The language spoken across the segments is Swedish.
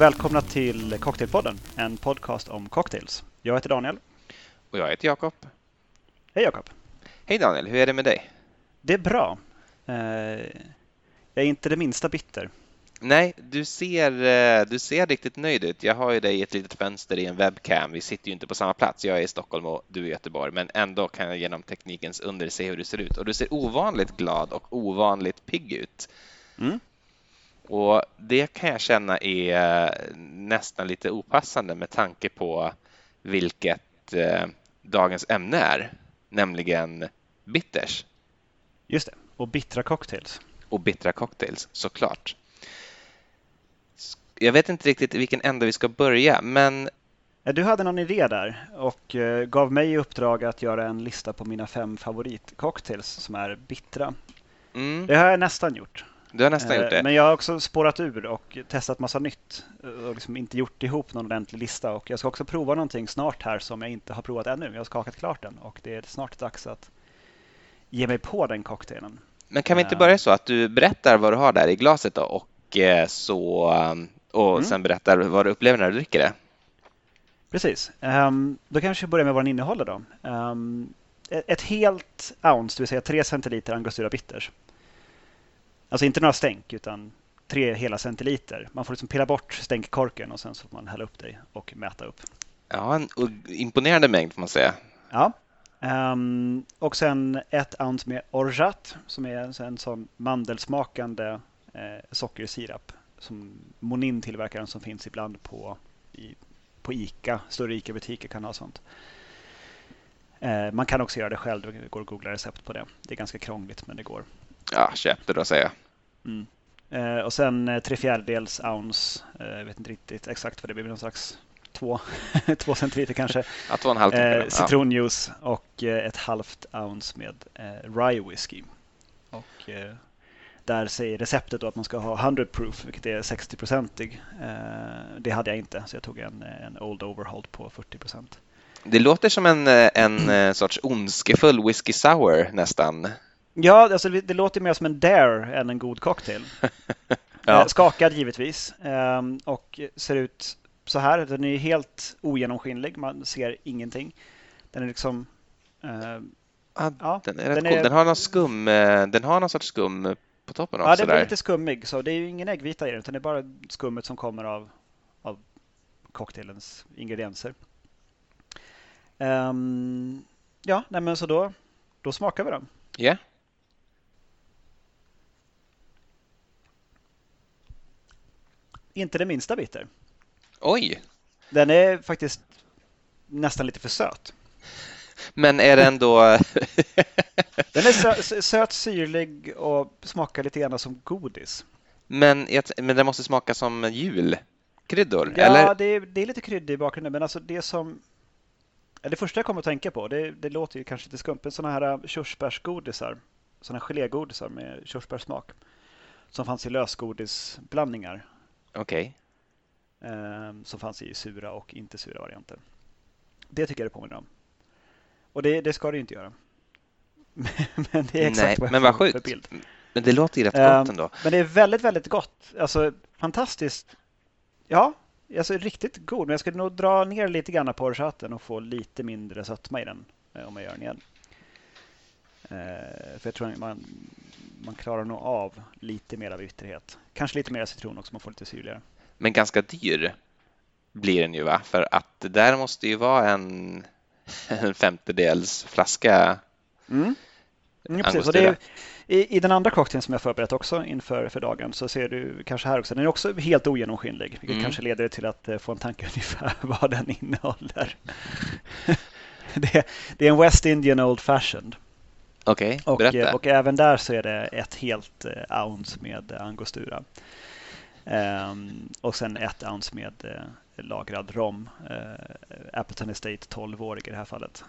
Välkomna till Cocktailpodden, en podcast om cocktails. Jag heter Daniel. Och jag heter Jakob. Hej Jakob. Hej Daniel, hur är det med dig? Det är bra. Eh, jag är inte det minsta bitter. Nej, du ser, eh, du ser riktigt nöjd ut. Jag har ju dig i ett litet fönster i en webcam. Vi sitter ju inte på samma plats. Jag är i Stockholm och du är i Göteborg, men ändå kan jag genom teknikens under se hur du ser ut. Och du ser ovanligt glad och ovanligt pigg ut. Mm. Och det kan jag känna är nästan lite opassande med tanke på vilket eh, dagens ämne är, nämligen bitters. Just det, och bittra cocktails. Och bittra cocktails, såklart. Jag vet inte riktigt vilken ände vi ska börja, men Du hade någon idé där och eh, gav mig i uppdrag att göra en lista på mina fem favoritcocktails som är bittra. mm, Det har jag nästan gjort. Du har nästan Eh, gjort det. Men jag har också spårat ur och testat massa nytt och liksom inte gjort ihop någon ordentlig lista. Och jag ska också prova någonting snart här som jag inte har provat ännu. Jag har skakat klart den och det är snart dags att ge mig på den cocktailen. Men kan vi inte eh, börja så att du berättar vad du har där i glaset då och eh, så och Mm. sen berättar vad du upplever när du dricker det. Precis. Um, då kanske jag börjar med vad den innehåller då. Ehm, ett ett helt ounce, det vill säga 3 centiliter angostura bitters. Alltså inte några stänk utan tre hela centiliter. Man får liksom pilla bort stänkkorken och sen så får man hälla upp det och mäta upp. Ja, en imponerande mängd får man säga. Ja. Ehm, och sen ett ounce med orgeat som är en sån mandelsmakande eh, sockersirap som Monin tillverkaren som finns ibland på, i, på Ica. Större Ica-butiker kan ha sånt. Eh, man kan också göra det själv. Det går att googla recept på det. Det är ganska krångligt men det går. Ja, då säger jag. Mm. Eh, och sen eh, tre fjärdedels ounce. Eh, jag vet inte riktigt exakt vad det blir. Någon slags två, två centiliter kanske. Ja, två och en halv. Eh, då. ja. citronjuice och eh, ett halvt ounce med eh, rye whisky. Och, eh, där säger receptet att man ska ha 100 proof, vilket är 60-procentig. Eh, det hade jag inte, så jag tog en, en Old Overhold på 40 procent. Det låter som en, en sorts ondskefull whisky sour nästan. Ja, alltså det, låter mer som en dare än en god cocktail. Ja. Eh, skakad givetvis eh, och ser ut så här. Den är helt ogenomskinlig, man ser ingenting. Den är liksom... Eh, Ja, ja, den är rätt den cool. är- Den har någon skum, eh, den har någon sorts skum på toppen Ja, också den är lite skummig. Så det är ju ingen äggvita i den, utan det är bara skummet som kommer av, av cocktailens ingredienser. Ehm, ja, nej men så då, då smakar vi dem. Ja. Inte det minsta bitter. Oj! Den är faktiskt nästan lite för söt. Men är den då... Den är sö sö- söt, syrlig och smakar lite grann som godis. men, men den måste smaka som julkryddor, Ja, eller? det är, det är lite kryddig i bakgrunden, men alltså det som... Det första jag kommer att tänka på, det, det låter ju kanske lite skumt, men sådana här äh, körsbärsgodisar, sådana gelégodisar med körsbärssmak, som fanns i lösgodisblandningar, Okej. eh, som fanns i sura och inte sura varianter. Det tycker jag det påminner om. Och det, det ska det ju inte göra. men det är exakt Nej, vad jag men vad sjukt. bild. Men det låter ju rätt Ehm, gott ändå. Men det är väldigt, väldigt gott. Alltså fantastiskt. Ja, alltså riktigt god. Men jag skulle nog dra ner lite grann på orgeaten och få lite mindre sötma i den eh, om jag gör den igen. Eh, för jag tror att man, man klarar nog av lite mer av bitterhet. Kanske lite mer citron också, man får lite syrligare. Men ganska dyr blir den ju va? För att det där måste ju vara en, en femtedels flaska. Mm. Mm, precis. Och det är, i, I den andra cocktailen som jag förberett också inför för dagen så ser du kanske här också, den är också helt ogenomskinlig. Vilket Mm. kanske leder till att eh, få en tanke ungefär vad den innehåller. det, det är en West Indian Old Fashioned. Okej, Och, berätta. och även där så är det ett helt eh, ounce med eh, angostura. Ehm, och sen ett ounce med eh, lagrad rom. Eh, Appleton Estate 12-årig i det här fallet.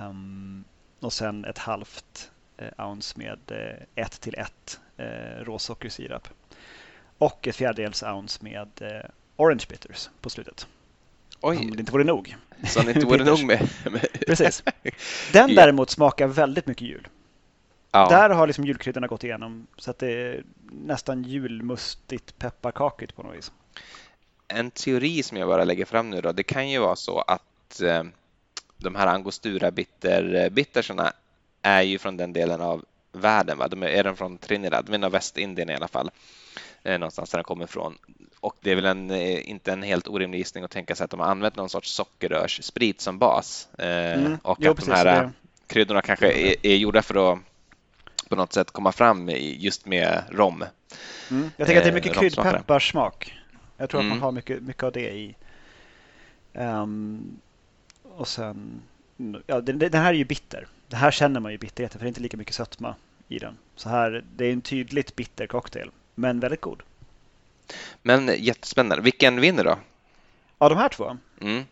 Ehm, och sen ett halvt eh, ounce med eh, 1 till 1 eh, råsockersirap. Och ett fjärdedels ounce med orange bitters på slutet. Om Oj, det inte vore nog. så det inte vore nog med... Precis. Den däremot smakar väldigt mycket jul. ja. Där har liksom julkryddorna gått igenom så att det är nästan julmustigt pepparkakigt på något vis. en teori som jag bara lägger fram nu då, det kan ju vara så att eh, de här angostura bitter bittersarna är ju från den delen av världen. Va? De är, är de från Trinidad, men av Västindien i alla fall, eh, någonstans där de kommer ifrån. Och det är väl en, eh, inte en helt orimlig gissning att tänka sig att de har använt någon sorts sockerrörssprit som bas eh, mm. och jo, att precis, de här det... kryddorna kanske är, är gjorda för att på något sätt komma fram just med rom. Mm. Jag tänker att det är mycket kryddpepparsmak. Jag tror mm. att man mm. har mycket, mycket av det i. Um, och sen, ja, den, den, här är ju bitter. Det här känner man ju bitterheten för det är inte lika mycket sötma i den. Så här, det är en tydligt bitter cocktail, men väldigt god. Men jättespännande. Vilken vinner då? Av de här två? Mm.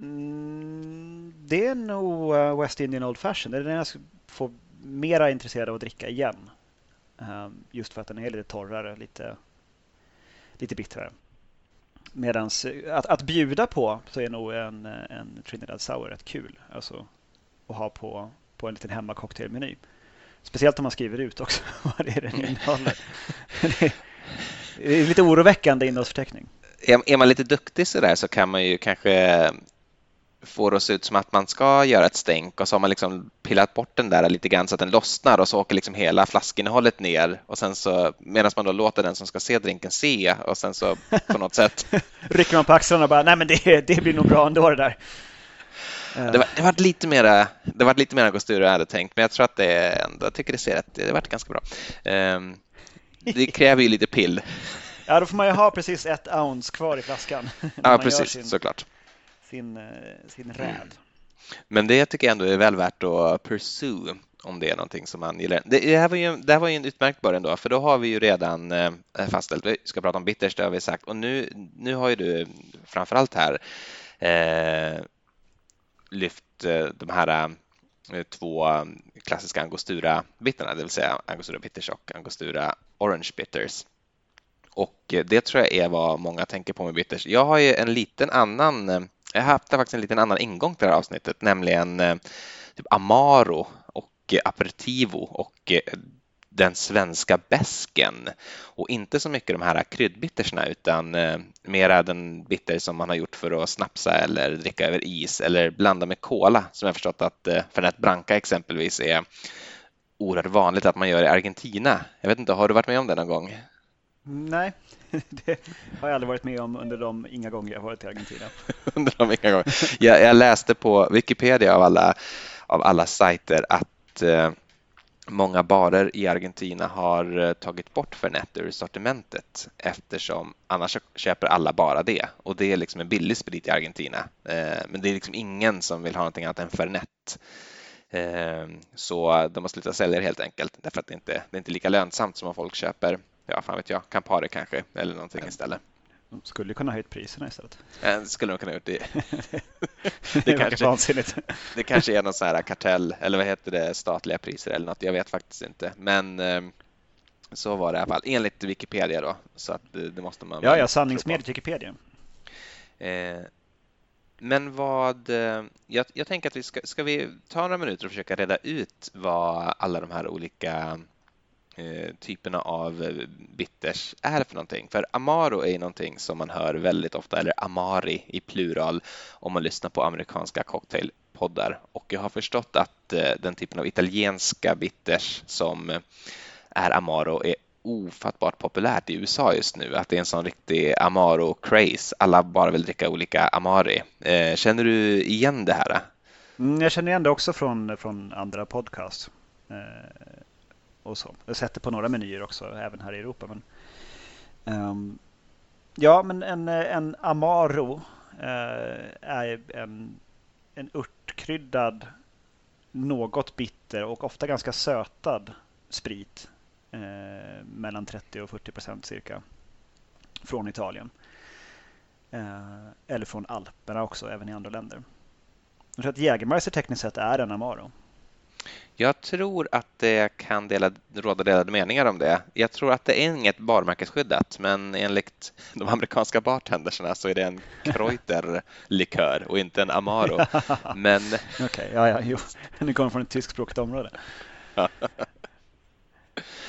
Mm, det är nog uh, West Indian Old Fashion. Det är den jag får mera intresserad av att dricka igen. Um, just för att den är lite torrare, lite, lite bittrare. Medan att, att bjuda på så är nog en, en Trinidad Sour rätt kul. Alltså att ha på, på en liten hemmacocktailmeny. Speciellt om man skriver ut också vad det är den innehåller. Det är lite oroväckande innehållsförteckning. Är man lite duktig så där så kan man ju kanske får det att se ut som att man ska göra ett stänk och så har man liksom pillat bort den där lite grann så att den lossnar och så åker liksom hela flaskinnehållet ner och sen så medan man då låter den som ska se drinken se och sen så på något sätt rycker man på axlarna och bara nej men det, det blir nog bra ändå det där. Det var, det var lite mera, det var lite mer angostura jag hade tänkt, men jag tror att det ändå, jag tycker det ser rätt, det varit ganska bra. Ehm, det kräver ju lite pill. Ja, då får man ju ha precis ett ounce kvar i flaskan. Ja, precis, sin... såklart sin, eh, sin räd. Mm. Men det tycker jag ändå är väl värt att pursue om det är någonting som man gillar. Det, här var ju, det här var ju en utmärkt början då, för då har vi ju redan eh, fastställt, vi ska prata om bitters, det har vi sagt, och nu, nu har ju du framförallt här eh, lyft eh, de här Eh, två mm, klassiska angostura-bitterna, det vill säga angostura bitters och angostura orange bitters. Och eh, det tror jag är vad många tänker på med bitters. Jag har ju en liten annan eh, jag har haft faktiskt en liten annan ingång till det här avsnittet, nämligen typ Amaro och Aperitivo och den svenska bäsken och inte så mycket de här kryddbittersna utan mera den bitter som man har gjort för att snapsa eller dricka över is eller blanda med cola som jag förstått att Fernet Branca exempelvis är oerhört vanligt att man gör i Argentina. Jag vet inte, har du varit med om det någon gång? Nej, det har jag aldrig varit med om under de inga gånger jag varit i Argentina. under de inga gånger. Jag, jag, läste på Wikipedia av alla, av alla sajter att eh, många barer i Argentina har eh, tagit bort Fernet ur sortimentet eftersom annars köper alla bara det och det är liksom en billig sprit i Argentina. Eh, men det är liksom ingen som vill ha någonting annat än Fernet. Eh, så de har slutat sälja det helt enkelt därför att det inte det är inte lika lönsamt som om folk köper ja, fan vet jag, Campari kanske eller någonting istället. De skulle kunna höjt priserna istället. Det skulle de kunna gjort. Det, det, det kanske, vansinnigt. det kanske är någon sån här kartell eller vad heter det, statliga priser eller något. Jag vet faktiskt inte. Men ehm, så var det i alla fall enligt Wikipedia då. Så att det, måste man. Ja, ja, sanningsmediet Wikipedia. Eh, men vad, eh, jag, jag tänker att vi ska, ska vi ta några minuter och försöka reda ut vad alla de här olika Eh, typerna av eh, bitters är för någonting. För Amaro är någonting som man hör väldigt ofta, eller Amari i plural, om man lyssnar på amerikanska cocktailpoddar. Och jag har förstått att eh, den typen av italienska bitters som är Amaro är ofattbart populärt i USA just nu, att det är en sån riktig Amaro-craze. Alla bara vill dricka olika Amari. Eh, känner du igen det här? Mm, jag känner igen det också från, från andra podcast eh, och så. Jag har sett det på några menyer också, även här i Europa. Men, um, ja, men en, en Amaro uh, är en, en örtkryddad, något bitter och ofta ganska sötad sprit. Uh, mellan 30 och 40 procent cirka. Från Italien. Uh, eller från Alperna också, även i andra länder. Jag tror att Jägermeister tekniskt sett är en Amaro. Jag tror att det kan dela, råda delade meningar om det. Jag tror att det är inget varumärkesskyddat, men enligt de amerikanska bartendersarna så är det en Kreuter-likör och inte en Amaro. Men... Okej, okay, ja, ja, jo. Nu kommer från ett tyskspråkigt område. ja,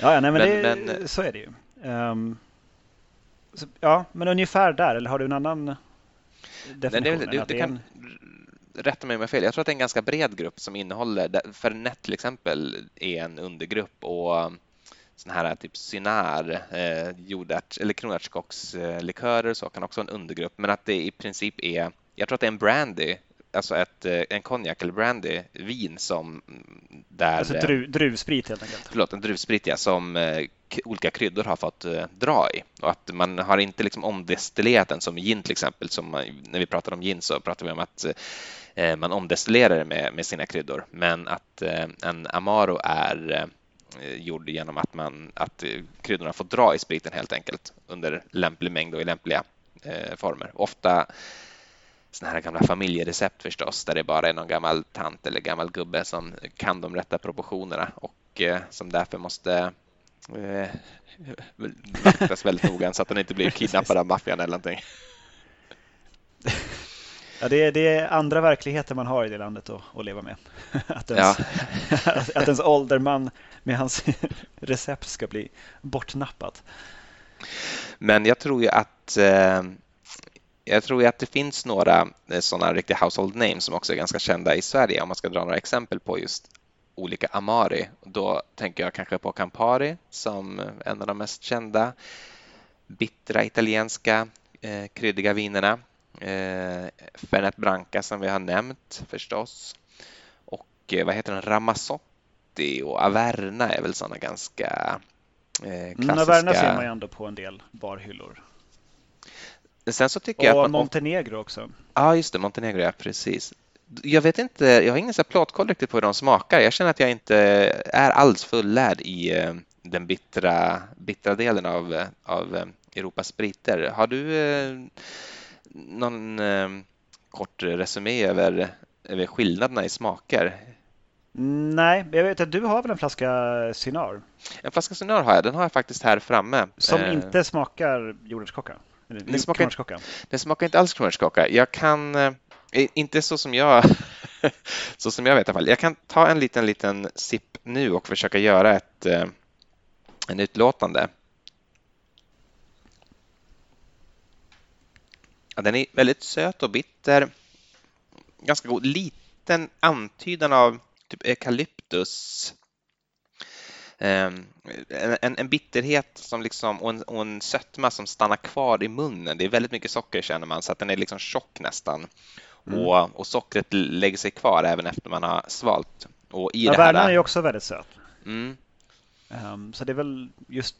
ja, nej, men, men, det, men, så är det ju. Um, ja, men ungefär där, eller har du en annan definition? Nej, det, det, det kan, rätta mig om jag har fel, jag tror att det är en ganska bred grupp som innehåller, Fernet till exempel är en undergrupp och sån här typ Cynar, eh, jordárt, eller kronärtskockslikörer så kan också vara en undergrupp, men att det i princip är, jag tror att det är en brandy, alltså ett, eh, en konjak eller brandy, vin som där... Alltså dru, druvsprit helt enkelt? Förlåt, en druvsprit ja, som eh, olika kryddor har fått eh, dra i. Och att man har inte liksom omdestillerat den som gin till exempel, som när vi pratar om gin så pratar vi om att eh, man omdestillerar det med, med sina kryddor, men att eh, en Amaro är Eh, gjord genom att, man, att eh, kryddorna får dra i spriten helt enkelt under lämplig mängd och i lämpliga eh, former. Ofta sådana här gamla familjerecept förstås, där det bara är någon gammal tant eller gammal gubbe som kan de rätta proportionerna och eh, som därför måste eh, vaktas väldigt noga så att den inte blir kidnappad av maffian eller någonting. Ja, det, är, det är andra verkligheter man har i det landet att, att leva med. Att ens, ja. att ens ålderman med hans recept ska bli bortnappat. Men jag tror ju att eh, jag tror ju att det finns några eh, sådana riktiga household names som också är ganska kända i Sverige om man ska dra några exempel på just olika Amari. Då tänker jag kanske på Campari som en av de mest kända bittra italienska eh, kryddiga vinerna. Eh, Fernet Branca som vi har nämnt förstås. Och eh, vad heter den? Ramazzotti och Averna är väl sådana ganska eh, klassiska. Mm, Averna ser man ju ändå på en del barhyllor. Sen så tycker och jag att man... Montenegro också. Ja, ah, just det. Montenegro, ja precis. Jag vet inte, jag har ingen plåtkoll riktigt på hur de smakar. Jag känner att jag inte är alls fullärd i eh, den bittra, bittra delen av, av Europas spriter. Har du någon eh, kort resumé över, över skillnaderna i smaker? Nej, jag vet att du har väl en flaska Cynar? En flaska Cynar har jag, den har jag faktiskt här framme. Som eh, inte smakar jordärtskocka? Den smakar, den smakar inte alls kronärtskocka. Jag kan, eh, inte så som jag så som jag vet i alla fall. Jag kan ta en liten, liten sipp nu och försöka göra ett eh, en utlåtande. Ja, den är väldigt söt och bitter. Ganska god. Liten antydan av typ eukalyptus. Um, en, en, bitterhet som liksom, och, en, och en sötma som stannar kvar i munnen. Det är väldigt mycket socker känner man så att den är liksom tjock nästan. Mm. Och, och, sockret lägger sig kvar även efter man har svalt. Och i ja, det här... är ju också väldigt söt. Mm. Um, så det är väl just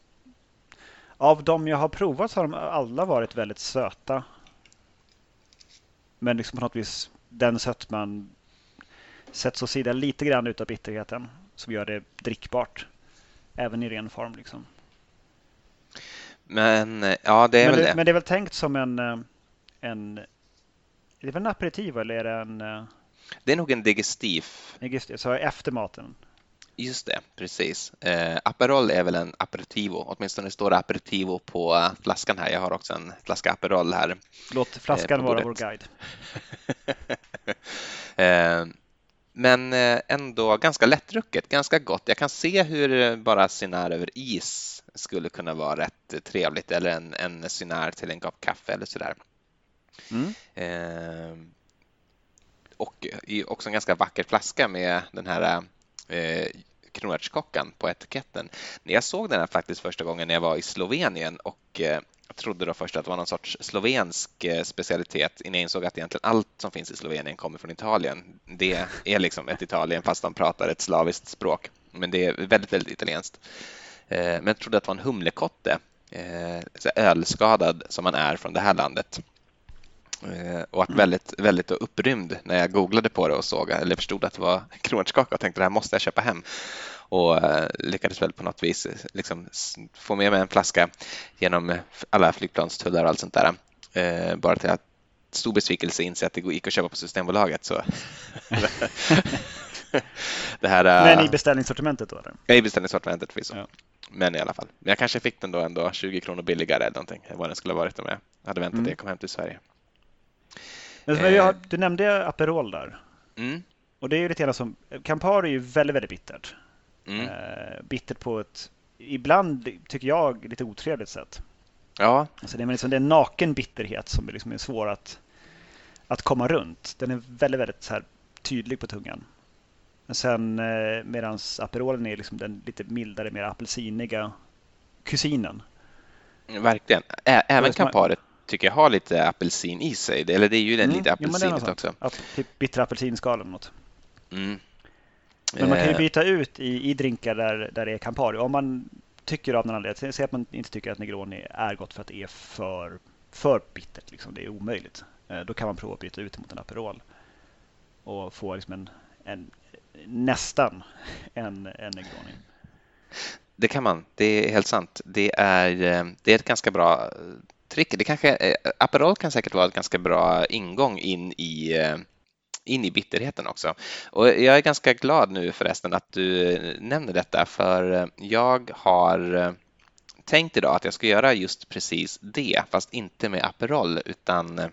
av de jag har provat så har de alla varit väldigt söta. Men liksom på något vis den sötman sätts åt sidan lite grann utav bitterheten som gör det drickbart. Även i ren form. Liksom. Men ja, det är men väl det, Men det är väl tänkt som en, en är det väl en aperitiv eller är det en... Det är nog en digestiv. Så efter maten? Just det, precis. Eh, Aperol är väl en aperitivo, åtminstone står det aperitivo på eh, flaskan här. Jag har också en flaska Aperol här. Låt flaskan eh, vara vår guide. eh, men eh, ändå ganska lättdrucket, ganska gott. Jag kan se hur bara Cynar över is skulle kunna vara rätt trevligt eller en, en Cynar till en kopp kaffe eller sådär. Mm. Eh, och också en ganska vacker flaska med den här eh, kronärtskockan på etiketten. När jag såg den här faktiskt första gången när jag var i Slovenien och eh, trodde då först att det var någon sorts slovensk eh, specialitet innan jag insåg att egentligen allt som finns i Slovenien kommer från Italien. Det är liksom ett Italien fast de pratar ett slaviskt språk. Men det är väldigt, väldigt italienskt. Eh, men jag trodde att det var en humlekotte, eh, ölskadad som man är från det här landet. Eh, och att mm. väldigt, väldigt upprymd när jag googlade på det och såg eller förstod att det var kronärtskaka och tänkte det här måste jag köpa hem och eh, lyckades väl på något vis eh, liksom få med mig en flaska genom alla flygplanstullar och allt sånt där. Bara till att stor besvikelse inse att det gick att köpa på Systembolaget. Så. det här, Men i beställningssortimentet då? Eller? Ja, i beställningssortimentet förvisso. Ja. Men i alla fall. Men jag kanske fick den då ändå 20 kronor billigare eller någonting än vad den skulle ha varit om jag hade väntat mm. jag kom hem till Sverige. Men eh. du nämnde Aperol där. Mm. Och det är ju lite grann som, Campari är ju väldigt, väldigt bittert. Mm. Eh, bittert på ett, ibland tycker jag, lite otrevligt sätt. Ja. Alltså det, är liksom, det är en naken bitterhet som är, liksom är svår att, att komma runt. Den är väldigt, väldigt så här tydlig på tungan. Men sen eh, medan Aperolen är liksom den lite mildare, mer apelsiniga kusinen. Verkligen. Ä även Camparet tycker jag har lite apelsin i sig. Eller det är ju mm. lite apelsinigt ja, också. Att, typ bittra apelsinskal eller något. Mm. Men man kan ju eh. byta ut i, i drinkar där, där det är Campari. Om man tycker av någon anledning, säg att man inte tycker att Negroni är gott för att det är för, för bittert, liksom, det är omöjligt. Eh, då kan man prova att byta ut mot en Aperol och få liksom en, en nästan en, en Negroni. Det kan man, det är helt sant. Det är, eh, det är ett ganska bra trick. Det kanske, Aperol kan säkert vara ett ganska bra ingång in i in i bitterheten också. Och jag är ganska glad nu förresten att du nämner detta för jag har tänkt idag att jag ska göra just precis det fast inte med Aperol utan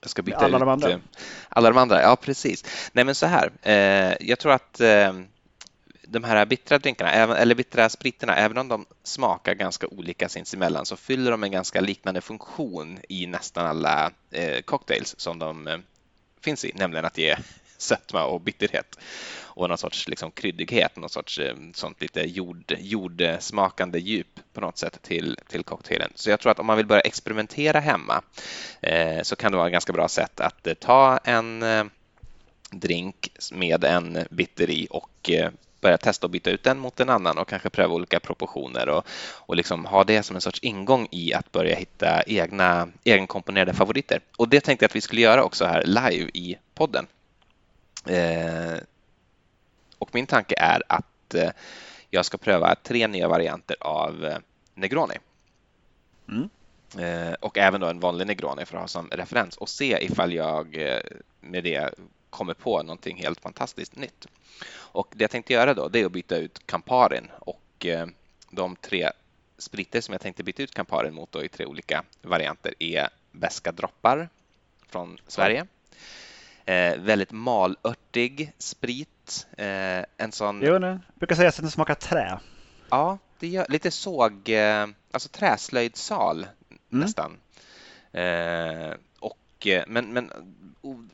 jag ska byta alla ut de andra. alla de andra. Ja, precis. Nej, men så här. Eh, jag tror att eh, de här bittra drinkarna, eller bittra spriterna, även om de smakar ganska olika sinsemellan så fyller de en ganska liknande funktion i nästan alla eh, cocktails som de eh, finns i, nämligen att ge sötma och bitterhet och någon sorts liksom kryddighet, någon sorts eh, sånt lite jord, jordsmakande djup på något sätt till, till cocktailen. Så jag tror att om man vill börja experimentera hemma eh, så kan det vara ett ganska bra sätt att eh, ta en eh, drink med en bitter i och eh, börja testa att byta ut den mot en annan och kanske pröva olika proportioner och, och liksom ha det som en sorts ingång i att börja hitta egna egenkomponerade favoriter. Och det tänkte jag att vi skulle göra också här live i podden. Eh, och min tanke är att eh, jag ska pröva tre nya varianter av eh, Negroni. Mm. Eh, och även då en vanlig Negroni för att ha som referens och se ifall jag eh, med det kommer på någonting helt fantastiskt nytt. Och det jag tänkte göra då, det är att byta ut Camparin och eh, de tre spritter som jag tänkte byta ut Camparin mot då i tre olika varianter är Beska droppar från Sverige. Eh, väldigt malörtig sprit. Eh, en sån... Jo, nej. Jag brukar säga att den smakar trä. Ja, det gör lite såg, eh, alltså träslöjdsal mm. nästan. Eh, och, mycket, men, men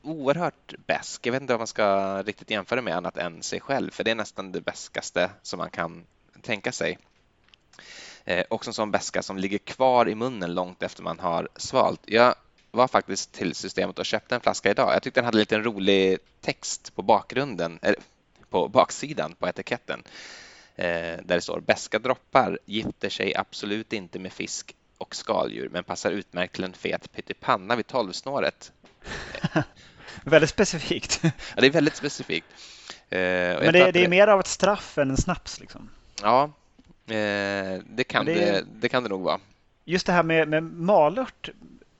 oerhört bäsk. Jag vet inte vad man ska riktigt jämföra med annat än sig själv, för det är nästan det bäskaste som man kan tänka sig. Eh, också en sån bäska som ligger kvar i munnen långt efter man har svalt. Jag var faktiskt till systemet och köpte en flaska idag. Jag tyckte den hade lite en rolig text på bakgrunden, eller på baksidan på etiketten eh, där det står bäska droppar gifter sig absolut inte med fisk och skaldjur men passar utmärkt till en fet pyttipanna vid tolvsnåret. väldigt specifikt. ja, det är väldigt specifikt. Eh, Men det, det, är mer av ett straff än en snaps liksom. Ja, eh, det, kan det, det, det, kan det nog vara. Just det här med, med malört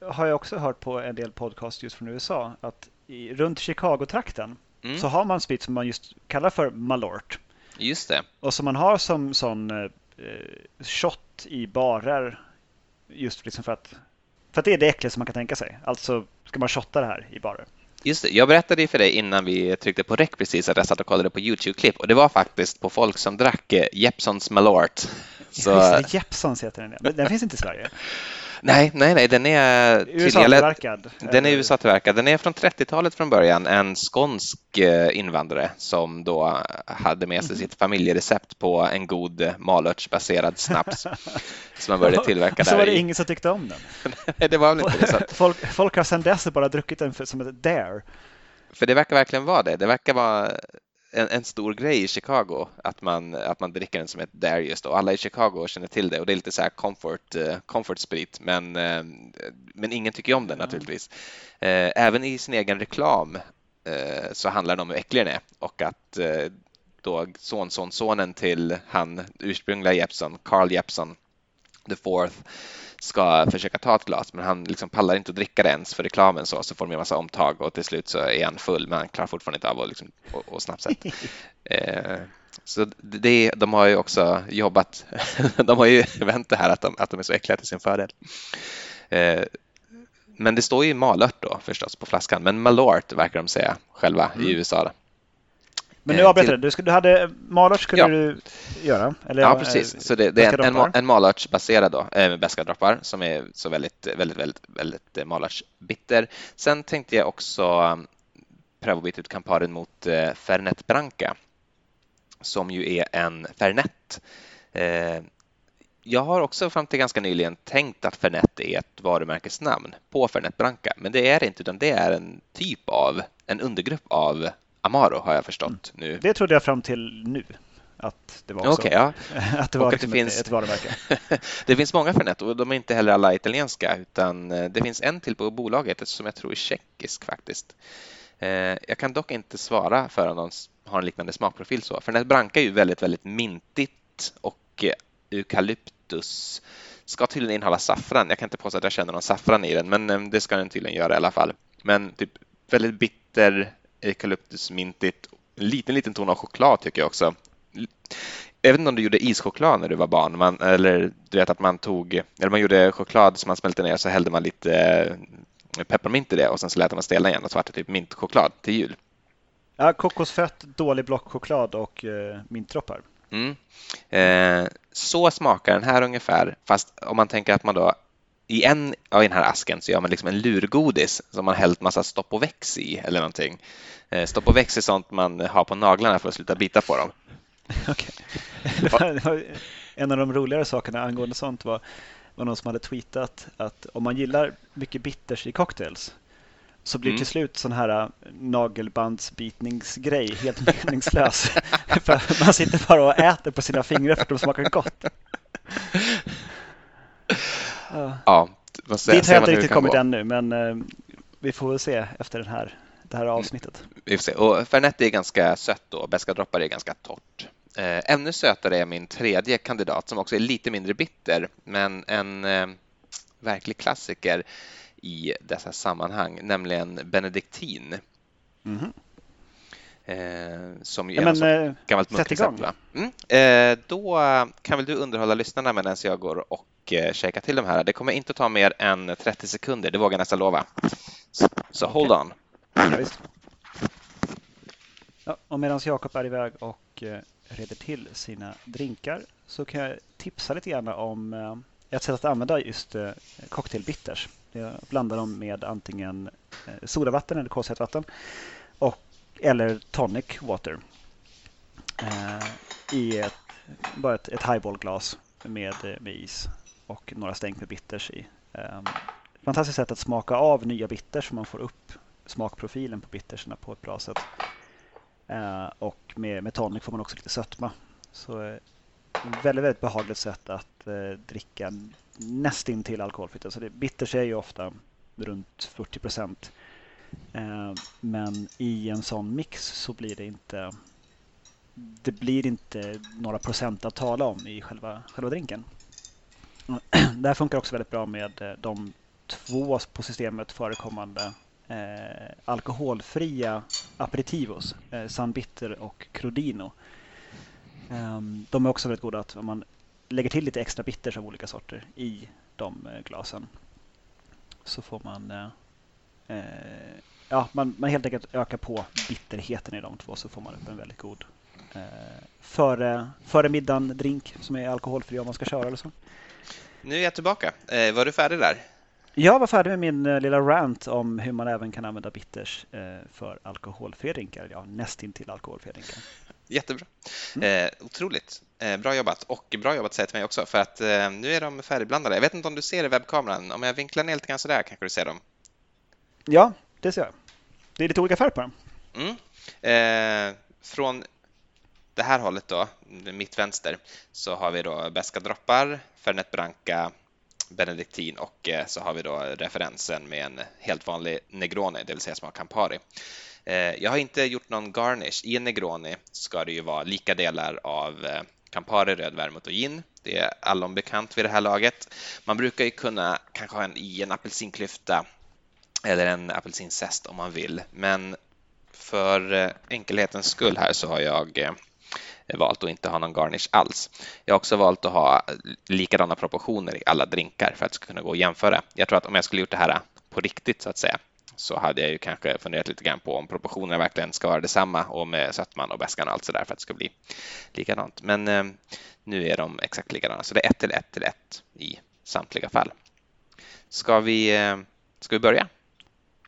har jag också hört på en del podcast just från USA. Att i, runt Chicago-trakten mm. så har man sprit som man just kallar för malort. Just det. Och som man har som sån eh, shot i barer just liksom för att för att det är det äckligaste man kan tänka sig. Alltså ska man shotta det här i barer. Just det, jag berättade ju för dig innan vi tryckte på rec precis att jag satt och kollade på Youtube-klipp och det var faktiskt på folk som drack eh, Jeppsons Malort. Så... Ja, Jeppsons heter den, men den finns inte i Sverige. Nej, nej, nej, den är USA-tillverkad. Den är USA-tillverkad. Den är från 30-talet från början. En skånsk eh, invandrare som då hade med sig sitt familjerecept på en god malörtsbaserad snaps som man började tillverka där. Så var det ingen som tyckte om den. nej, det var väl inte det. Folk, folk har sedan dess bara druckit den för, som ett dare. För det verkar verkligen vara det. Det verkar vara en, en, stor grej i Chicago att man, att man dricker den som ett Darius och alla i Chicago känner till det och det är lite så här comfort, uh, comfort sprit men, uh, men ingen tycker om den naturligtvis. Uh, även i sin egen reklam så handlar det om hur äcklig den är och att då son-son-sonen till han ursprungliga Jeppson, Carl Jeppson the fourth ska försöka ta ett glas men han liksom pallar inte att dricka det ens för reklamen så, så får de en massa omtag och till slut så är han full men han klarar fortfarande inte av att liksom, och, och snapsa. eh, så det, de har ju också jobbat, de har ju vänt det här att de, att de är så äckliga till sin fördel. Eh, men det står ju malört då förstås på flaskan, men malort verkar de säga själva mm. i USA. Då. Men nu avbryter till... du. Du hade malört skulle ja. du göra? Eller, ja, precis. Så det, det är en, en, en malörtsbaserad då, äh, med beska droppar som är så väldigt, väldigt, väldigt, väldigt malörtsbitter. Sen tänkte jag också um, pröva att byta ut Camparen mot äh, Fernet Branca som ju är en Fernet. Eh, jag har också fram till ganska nyligen tänkt att Fernet är ett varumärkesnamn på Fernet Branca, men det är det inte, utan det är en typ av, en undergrupp av Amaro har jag förstått nu. Det trodde jag fram till nu att det var också. Okay, ja. att det var liksom det finns... ett varumärke. det finns många Fernet och de är inte heller alla italienska utan eh, det finns en till på bolaget som jag tror är tjeckisk faktiskt. Eh, jag kan dock inte svara för om de har en liknande smakprofil så. Fernet Branca är ju väldigt, väldigt mintigt och eukalyptus ska tydligen innehålla saffran. Jag kan inte påstå att jag känner någon saffran i den, men eh, det ska den tydligen göra i alla fall. Men typ väldigt bitter, eukalyptusmintigt, en liten, liten ton av choklad tycker jag också. Jag vet inte om du gjorde ischoklad när du var barn, man, eller du vet att man tog, eller man gjorde choklad som man smälte ner så hällde man lite eh, pepparmint i det och sen så lät man stelna igen och så var det typ mintchoklad till jul. Ja, kokosfett, dålig blockchoklad och eh, mintdroppar. Mm. Eh, så smakar den här ungefär, fast om man tänker att man då i en av den här asken så gör man liksom en lurgodis som man hällt massa stopp och väx i eller någonting. Eh, stopp och väx är sånt man har på naglarna för att sluta bita på dem. Okay. en av de roligare sakerna angående sånt var, var någon som hade tweetat att om man gillar mycket bitters i cocktails så blir mm. till slut sån här äh, nagelbandsbitningsgrej helt meningslös. för man sitter bara och äter på sina fingrar för att de smakar gott. Ja, Dit har jag inte riktigt kommit ännu, men uh, vi får väl se efter den här, det här avsnittet. Vi får se. Och Fernet är ganska sött då, beska droppar är ganska torrt. Eh, ännu sötare är min tredje kandidat som också är lite mindre bitter, men en eh, verklig klassiker i dessa sammanhang, nämligen benediktin. Mm. Eh, som ju är ja, men, eh, gammalt munkrecept. Mm. Eh, då kan väl du underhålla lyssnarna medan jag går och eh, käkar till de här. Det kommer inte att ta mer än 30 sekunder, det vågar jag nästan lova. Så, så okay. hold on. Ja, ja, och medan Jakob är iväg och eh, reder till sina drinkar så kan jag tipsa lite grann om eh, ett sätt att använda just eh, cocktailbitters. Jag blandar dem med antingen eh, sodavatten eller kolsyrat och, eller tonic water eh, i ett, bara ett, ett highballglas med, eh, med is och några stänk med bitters i. Eh, fantastiskt sätt att smaka av nya bitters så man får upp smakprofilen på bitterserna på ett bra sätt. Eh, och med, med tonic får man också lite sötma. Så eh, väldigt, väldigt behagligt sätt att eh, dricka nästintill alkoholfritt. Alltså det, bitters är ju ofta runt 40 procent. Eh, men i en sån mix så blir det inte det blir inte några procent att tala om i själva, själva drinken. Det här funkar också väldigt bra med eh, de två på systemet förekommande eh, alkoholfria aperitivos, eh, San Bitter och Crodino. Eh, de är också väldigt goda att om man lägger till lite extra bitters av olika sorter i de eh, glasen så får man eh, ja, man, man helt enkelt ökar på bitterheten i de två så får man upp en väldigt god eh, före, före middagen drink som är alkoholfri om man ska köra eller så. Nu är jag tillbaka. Eh, var du färdig där? Jag var färdig med min eh, lilla rant om hur man även kan använda bitters eh, för alkoholfria drinkar. Ja, nästintill alkoholfria drinkar. Jättebra. Mm. Eh, otroligt. Eh, bra jobbat och bra jobbat säger till mig också för att eh, nu är de färdigblandade. Jag vet inte om du ser i webbkameran. Om jag vinklar ner lite grann sådär kanske du ser dem. Ja, det ser jag. Det är lite olika färg på dem. Mm. Eh, från det här hållet då, mitt vänster, så har vi då beska droppar, Fernet Branca, benediktin och eh, så har vi då referensen med en helt vanlig Negroni, det vill säga som har Campari. Eh, jag har inte gjort någon garnish. I en Negroni ska det ju vara lika delar av eh, Campari, röd vermouth och gin. Det är allom bekant vid det här laget. Man brukar ju kunna kanske ha en i en apelsinklyfta eller en apelsinzest om man vill, men för eh, enkelhetens skull här så har jag eh, valt att inte ha någon garnish alls. Jag har också valt att ha likadana proportioner i alla drinkar för att det ska kunna gå att jämföra. Jag tror att om jag skulle gjort det här på riktigt så att säga så hade jag ju kanske funderat lite grann på om proportionerna verkligen ska vara detsamma och med sötman och bäskan och allt sådär för att det ska bli likadant. Men eh, nu är de exakt likadana, så det är ett till ett till ett i samtliga fall. Ska vi, eh, ska vi börja?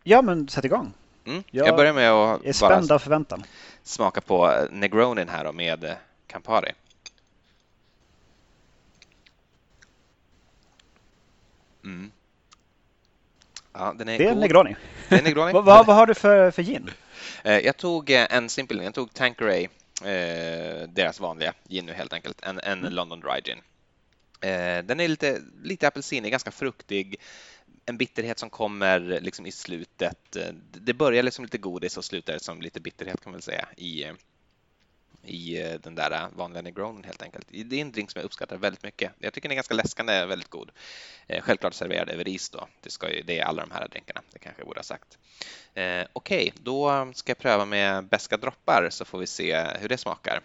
Ja, men sätt igång. Mm. Jag, jag börjar med att är spänd av förväntan. smaka på Negronin här då med Campari. Mm. Ja, den är det är god. Negroni. Det är Negroni. vad, vad, vad, har du för, för gin? Eh, jag tog eh, en simpel Jag tog Tanqueray, eh, deras vanliga gin nu helt enkelt, en, en mm. London Dry Gin. Den är lite, lite apelsinig, ganska fruktig, en bitterhet som kommer liksom i slutet. Det börjar liksom lite godis och slutar som lite bitterhet kan man väl säga i, i den där vanliga negronen helt enkelt. Det är en drink som jag uppskattar väldigt mycket. Jag tycker den är ganska läskande, väldigt god. Eh, självklart serverad över is då. Det, ska ju, det är alla de här drinkarna, det kanske jag borde ha sagt. Eh, Okej, okay, då ska jag pröva med beska droppar så får vi se hur det smakar.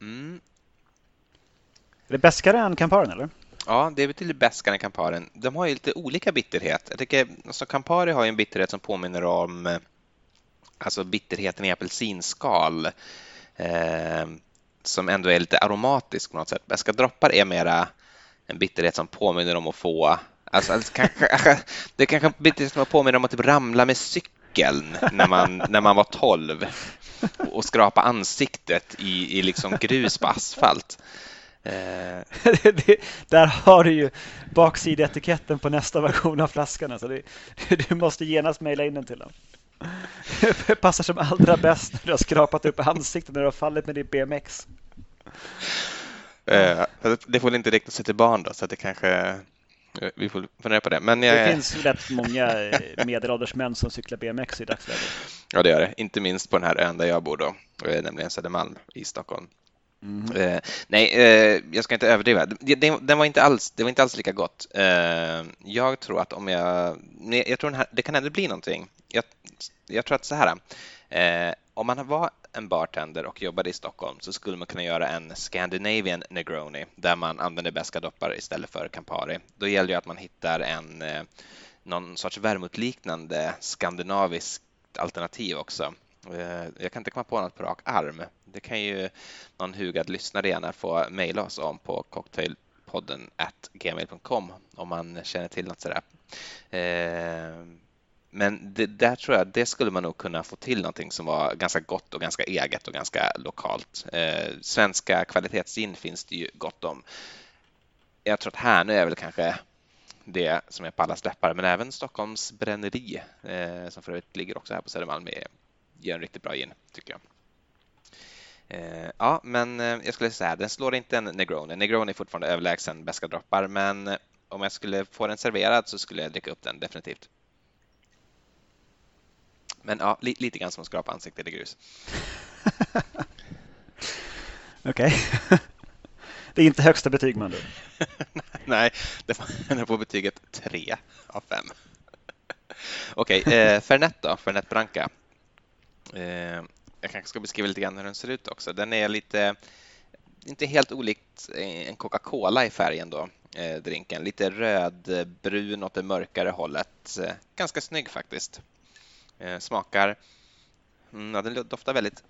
Mm. Är det bäskare än Camparen eller? Ja, det är betydligt bäskare än Camparen. De har ju lite olika bitterhet. Jag tycker, alltså Campari har ju en bitterhet som påminner om eh, alltså bitterheten i apelsinskal eh, som ändå är lite aromatisk på något sätt. Beska droppar är mera en bitterhet som påminner om att få Alltså, alltså kanske, det kanske en bitterhet som påminner om att typ ramla med cykeln när man, när man var 12 och skrapa ansiktet i, i liksom grus på asfalt. Eh. det, där har du ju baksidetiketten på nästa version av flaskan. Alltså det, du måste genast mejla in den till dem. Det passar som allra bäst när du har skrapat upp ansiktet när du har fallit med din BMX. Eh, det får inte rikta sig till barn då, så att det kanske eh, vi får fundera på det. Men jag... Det finns rätt många medelålders män som cyklar BMX i dagsläget. Ja, det gör det. Inte minst på den här ön där jag bor då, nämligen Södermalm i Stockholm. Mm. Eh, nej, eh, jag ska inte överdriva. Den, den, var inte alls, det var inte alls lika gott. Eh, jag tror att om jag... Jag tror här, det kan ändå bli någonting. Jag, jag tror att så här. Eh, om man var en bartender och jobbade i Stockholm så skulle man kunna göra en Scandinavian Negroni där man använder beska doppar istället för Campari. Då gäller det att man hittar en eh, någon sorts vermutliknande skandinaviskt alternativ också. Eh, jag kan inte komma på något på rak arm. Det kan ju någon hugad lyssnare gärna få mejla oss om på cocktailpodden at gmail.com om man känner till något sådär. Eh, men det, där tror jag det skulle man nog kunna få till någonting som var ganska gott och ganska eget och ganska lokalt. Eh, svenska kvalitetsgin finns det ju gott om. Jag tror att här nu är väl kanske det som är på alla släppar, men även Stockholms bränneri som för övrigt ligger också här på Södermalm ger en riktigt bra gin, tycker jag. Eh, ja, men eh, jag skulle säga den slår inte en Negroni. Negroni är fortfarande överlägsen beska droppar, men om jag skulle få den serverad så skulle jag dricka upp den definitivt. Men ja, li lite grann som att skrapa ansiktet i grus. Okej. Det är inte högsta betyg man du. Nej, den får betyget 3 av 5. Okej, eh, Fernet då? Fernet Branca. Eh, jag kanske ska beskriva lite grann hur den ser ut också. Den är lite, inte helt olikt eh, en Coca-Cola i färgen då, eh, drinken. Lite rödbrun åt det mörkare hållet. Eh, ganska snygg faktiskt. Eh, smakar, mm, ja, den doftar väldigt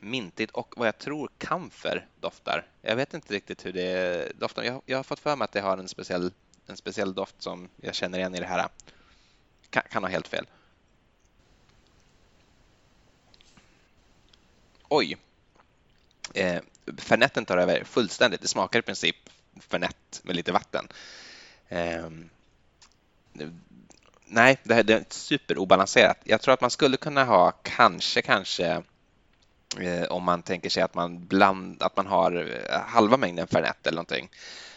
mintigt och vad jag tror kamfer doftar. Jag vet inte riktigt hur det doftar. Jag, jag har fått för mig att det har en speciell, en speciell doft som jag känner igen i det här. Kan, kan ha helt fel. Oj, eh, fernetten tar över fullständigt. Det smakar i princip fernett med lite vatten. Eh, nej, det, här, det är superobalanserat. Jag tror att man skulle kunna ha kanske, kanske eh, om man tänker sig att man, bland, att man har eh, halva mängden fernett eller någonting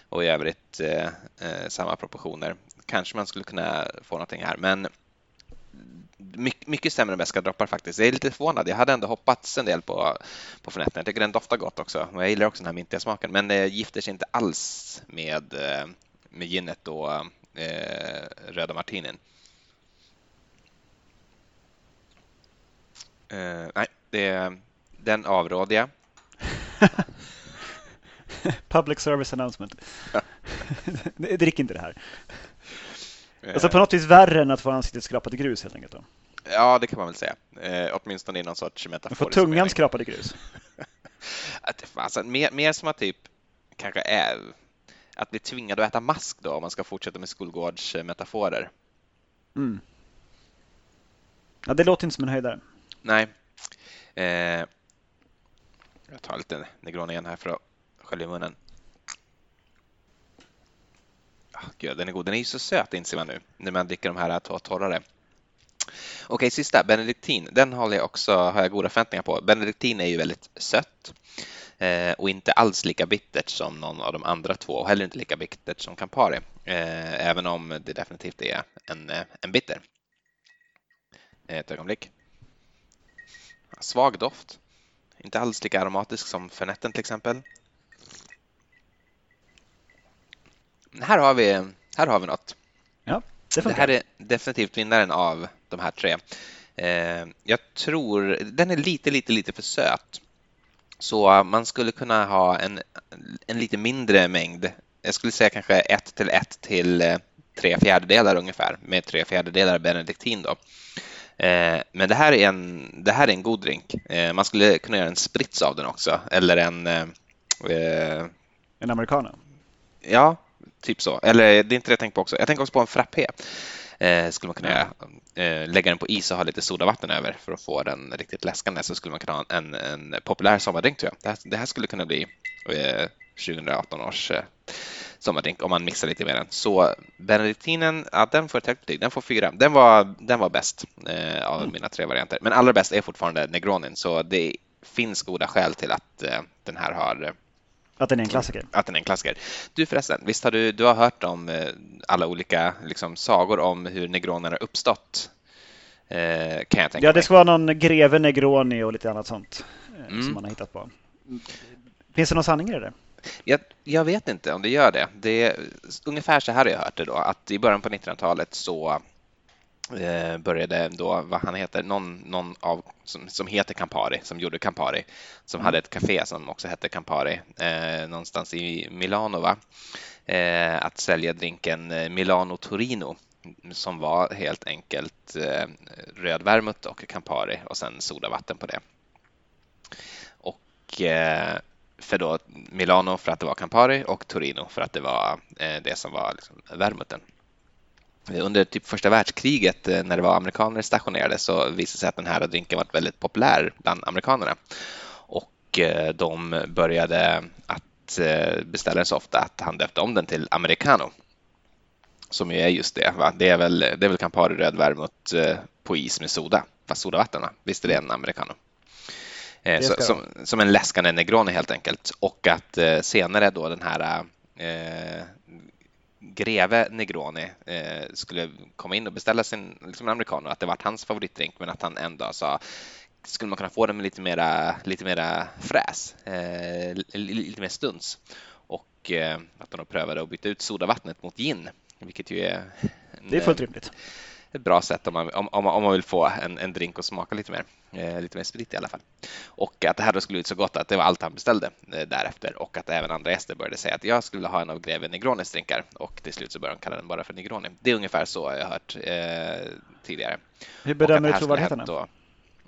och i övrigt eh, eh, samma proportioner. Kanske man skulle kunna få någonting här, men mycket, mycket sämre än beska droppar faktiskt. Jag är lite förvånad. Jag hade ändå hoppats en del på, på Fernetten. Jag tycker den doftar gott också. Jag gillar också den här mintiga smaken. Men det gifter sig inte alls med, eh, med ginet och eh, röda martinin. Eh, nej, det, den avråder jag. Public service announcement. Drick inte det här. Alltså på något vis värre än att få ansiktet skrapat i grus helt enkelt. Då. Ja, det kan man väl säga. Eh, åtminstone i någon sorts metafor. Få tungan skrapad i grus. alltså, mer, mer som att typ kanske är att bli tvingad att äta mask då om man ska fortsätta med skolgårdsmetaforer. Mm. Ja, det låter inte som en höjdare. Nej. Eh, jag tar lite Negroni igen här för att skölja munnen. Gud, den är god. Den är ju så söt inser man nu när man dricker de här äh, torrare. Okej, sista, benediktin. Den har jag också har jag goda förväntningar på. Benediktin är ju väldigt sött eh, och inte alls lika bittert som någon av de andra två och heller inte lika bittert som Campari, eh, även om det definitivt är en, eh, en bitter. Eh, ett ögonblick. Svag doft. Inte alls lika aromatisk som Fernetten till exempel. Här har vi, här har vi något. Ja, det, det här är definitivt vinnaren av de här tre. Eh, jag tror den är lite, lite, lite för söt. Så man skulle kunna ha en, en lite mindre mängd. Jag skulle säga kanske ett till ett till eh, tre fjärdedelar ungefär med tre fjärdedelar benediktin då. Eh, men det här är en, det här är en god drink. Man skulle kunna göra en sprits av den också eller en... En americano? Ja, typ så. Eller det är inte det jag tänker på också. Jag tänker också på en frappé. Eh, skulle man kunna göra. Eh, lägga den på is och ha lite sodavatten över för att få den riktigt läskande så skulle man kunna ha en, en populär sommardrink tror jag. Det här, det här skulle kunna bli eh, 2018 års eh, sommardrink om man mixar lite med den. Så benediktinen, ja, den får ett högt betyg. Den får fyra. Den var, den var bäst eh, av mm. mina tre varianter. Men allra bäst är fortfarande Negronin så det finns goda skäl till att eh, den här har att den är en klassiker. Att den är en klassiker. Du förresten, visst har du, du har hört om eh, alla olika liksom, sagor om hur negroner har uppstått? Eh, kan jag tänka ja, det ska mig. vara någon greve Negroni och lite annat sånt eh, mm. som man har hittat på. Finns det någon sanning i det? Jag, jag, vet inte om det gör det. det är, ungefär så här har jag hört det då, att i början på 1900-talet så Eh, började då, vad han heter, någon, någon av, som, som heter Campari, som gjorde Campari, som mm. hade ett café som också hette Campari, eh, någonstans i Milano, va? Eh, att sälja drinken eh, Milano Torino som var helt enkelt eh, röd vermouth och Campari och sen sodavatten på det. Och eh, för då Milano för att det var Campari och Torino för att det var eh, det som var liksom vermouthen. Under typ första världskriget eh, när det var amerikaner stationerade så visade det sig att den här drinken var väldigt populär bland amerikanerna. Och eh, de började att eh, beställa den så ofta att han döpte om den till americano. Som ju är just det. Va? Det är väl, det är väl Campari röd vermouth på is med soda, fast sodavatten. Visst är det en americano? Så, som, som, en läskande negroni helt enkelt. Och att senare då den här eh, greve Negroni eh, skulle komma in och beställa sin liksom, americano, att det var hans favoritdrink, men att han ändå sa skulle man kunna få den med lite mera, lite mera fräs, eh, lite mer stuns. Och eh, att de prövade att byta ut sodavattnet mot gin, vilket ju är... En, det är fullt rimligt ett bra sätt om man, om, om man vill få en, en drink att smaka lite mer, eh, lite mer sprit i alla fall. Och att det här då skulle ut så gott att det var allt han beställde eh, därefter och att även andra gäster började säga att jag skulle vilja ha en av Greve Negronis drinkar och till slut så började de kalla den bara för Negroni. Det är ungefär så jag har hört eh, tidigare. Hur bedömer du trovärdigheten?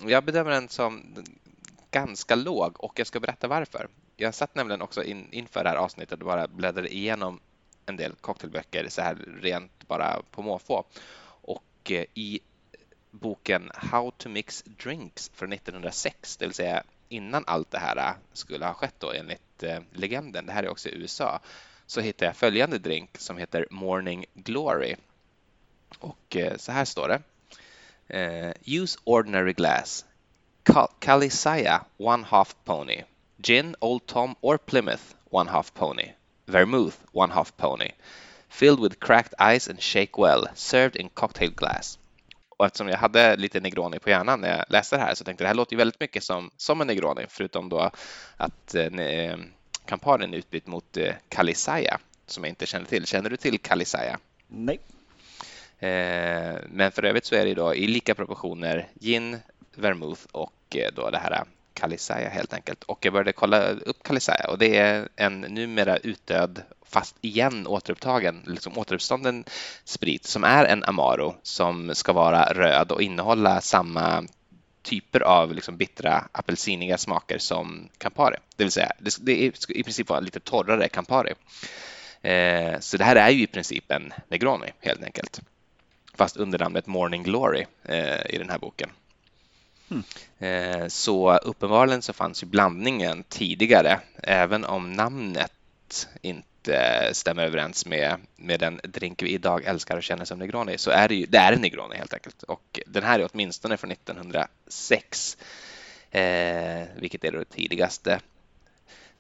Jag bedömer den som ganska låg och jag ska berätta varför. Jag satt nämligen också in, inför det här avsnittet och bara bläddrade igenom en del cocktailböcker så här rent bara på måfå och i boken How to mix drinks från 1906, det vill säga innan allt det här skulle ha skett då enligt eh, legenden, det här är också i USA, så hittar jag följande drink som heter Morning Glory. Och eh, så här står det. Eh, use ordinary glass. Calisaya, one half pony. Gin, Old Tom or Plymouth, one half pony. Vermouth, one half pony filled with cracked ice and shake well, served in cocktail glass. Och eftersom jag hade lite Negroni på hjärnan när jag läste det här så tänkte jag det här låter ju väldigt mycket som, som en Negroni, förutom då att eh, Camparin är utbytt mot eh, Kalisaya som jag inte känner till. Känner du till Kalisaya? Nej. Eh, men för övrigt så är det då i lika proportioner gin, vermouth och eh, då det här Kalisaya helt enkelt. Och jag började kolla upp Kalisaya och det är en numera utdöd fast igen återupptagen, liksom återuppstånden sprit som är en Amaro som ska vara röd och innehålla samma typer av liksom bittra apelsiniga smaker som Campari. Det vill säga, det, ska i princip vara lite torrare Campari. Eh, så det här är ju i princip en Negroni helt enkelt. Fast under namnet Morning Glory eh, i den här boken. Mm. Så uppenbarligen så fanns ju blandningen tidigare, även om namnet inte stämmer överens med, med den drink vi idag älskar och känner som Negroni, så är det ju det är en Negroni helt enkelt. Och den här är åtminstone från 1906, eh, vilket är det tidigaste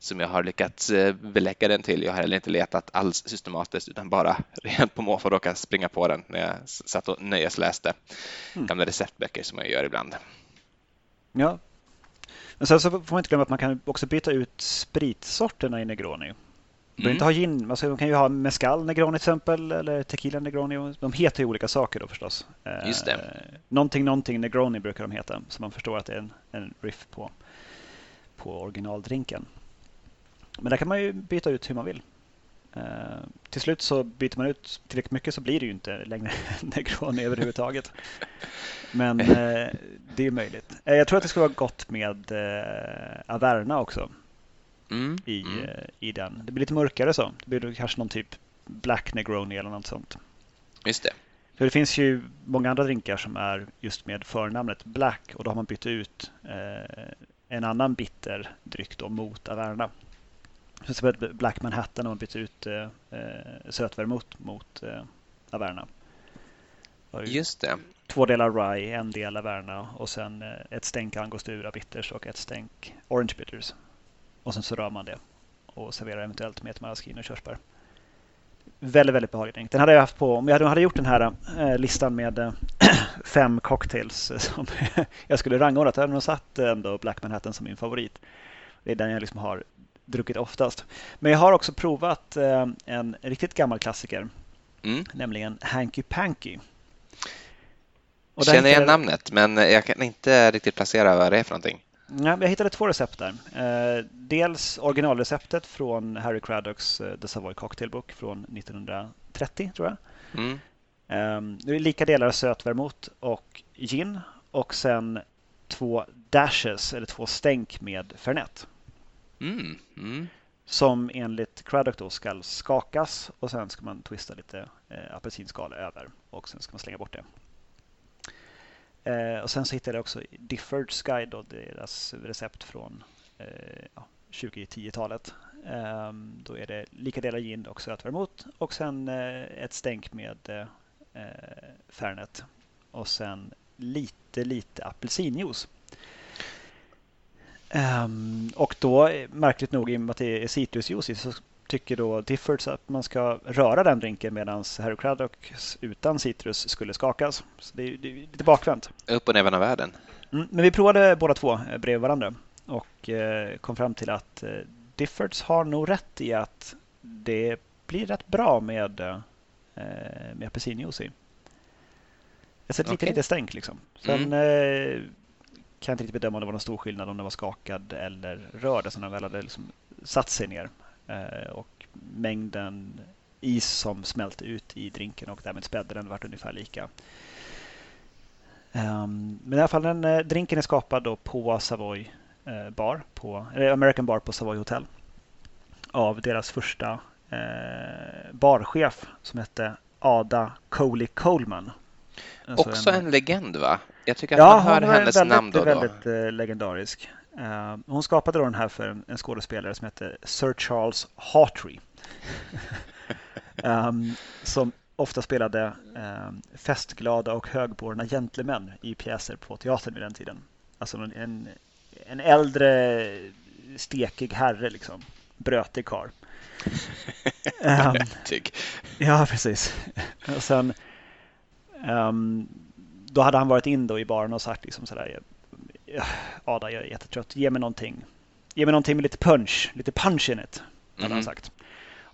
som jag har lyckats eh, belägga den till. Jag har heller inte letat alls systematiskt utan bara rent på måfå råkat springa på den när jag satt och nöjesläste mm. gamla receptböcker som jag gör ibland. Ja. Men sen så får man inte glömma att man kan också byta ut spritsorterna i Negroni. Man mm. inte ha gin, alltså man kan ju ha mezcal Negroni till exempel eller tequila Negroni. De heter ju olika saker då förstås. Eh, Just det. Eh, någonting, någonting Negroni brukar de heta så man förstår att det är en, en riff på, på originaldrinken. Men där kan man ju byta ut hur man vill. Uh, till slut så byter man ut tillräckligt mycket så blir det ju inte längre Negroni överhuvudtaget. Men uh, det är möjligt. Uh, jag tror att det skulle vara gott med Averna också. Mm, i, mm. i den. Det blir lite mörkare så. Det blir kanske någon typ Black Negroni eller något sånt. Just det. För det finns ju många andra drinkar som är just med förnamnet Black och då har man bytt ut en annan bitter dryck då mot Averna. Som Black Manhattan när man byter ut eh, eh sötvermouth mot eh, Averna. Just det. Två delar Rye, en del Averna och sen eh, ett stänk Angostura Bitters och ett stänk Orange Bitters. Och sen så rör man det och serverar eventuellt med ett maraschino och körsbär. Väldigt, väldigt behaglig drink. Den hade jag haft på, om jag hade gjort den här äh, listan med äh, fem cocktails som jag skulle rangordna, hade jag nog satt ändå Black Manhattan som min favorit. Det är den jag liksom har druckit oftast. Men jag har också provat eh, en riktigt gammal klassiker, mm. nämligen Hanky Panky. Och Känner igen namnet, men jag kan inte riktigt placera vad det är för någonting. Ja, jag hittade två recept där. Eh, dels originalreceptet från Harry Craddocks eh, The Savoy Cocktail Book från 1930, tror jag. Mm. Det är lika delar sötvermouth och gin och sen två dashes, eller två stänk med Fernet. Mm, mm. Som enligt Craddock då ska skakas och sen ska man twista lite eh, apelsinskal över och sen ska man slänga bort det. Eh, och sen så hittade jag också Difford's Guide, då, deras recept från eh, ja, 2010-talet. Eh, då är det lika delar gin och sötvermouth och sen eh, ett stänk med eh, Fernet och sen lite, lite apelsinjuice. Um, och då, märkligt nog, i och med att det är citrusjuice så tycker då Diffords att man ska röra den drinken medan Harry Craddock utan citrus skulle skakas. Så det är, det är lite bakvänt. Upp och ner av världen. Mm, men vi provade båda två eh, bredvid varandra och eh, kom fram till att eh, Diffords har nog rätt i att det blir rätt bra med, eh, med apelsinjuice i. Ett okay. lite, lite stänk liksom. Sen mm. Kan inte riktigt bedöma om det var någon stor skillnad om den var skakad eller rörd sen den väl hade liksom satt sig ner. Eh, och mängden is som smälte ut i drinken och därmed spädde den vart ungefär lika. Um, men i alla fall den eh, drinken är skapad då på Savoy eh, bar, på, eller American Bar på Savoy Hotel. Av deras första barchef som hette Ada Coley Coleman. Alltså Också en, en legend va? Jag tycker att ja, man hör hennes väldigt, namn då och då. väldigt uh, legendarisk. Uh, hon skapade då den här för en, en skådespelare som heter Sir Charles Hawtrey. um, som ofta spelade um, festglada och högborna gentlemän i pjäser på teatern vid den tiden. Alltså en, en äldre stekig herre liksom. Brötig karl. Brötig. Um, ja, precis. Och sen um, då hade han varit in då i baren och sagt liksom sådär Ada, jag är jättetrött. Ge mig någonting. Ge mig någonting med lite punch. Lite punch in it. Hade mm. han sagt.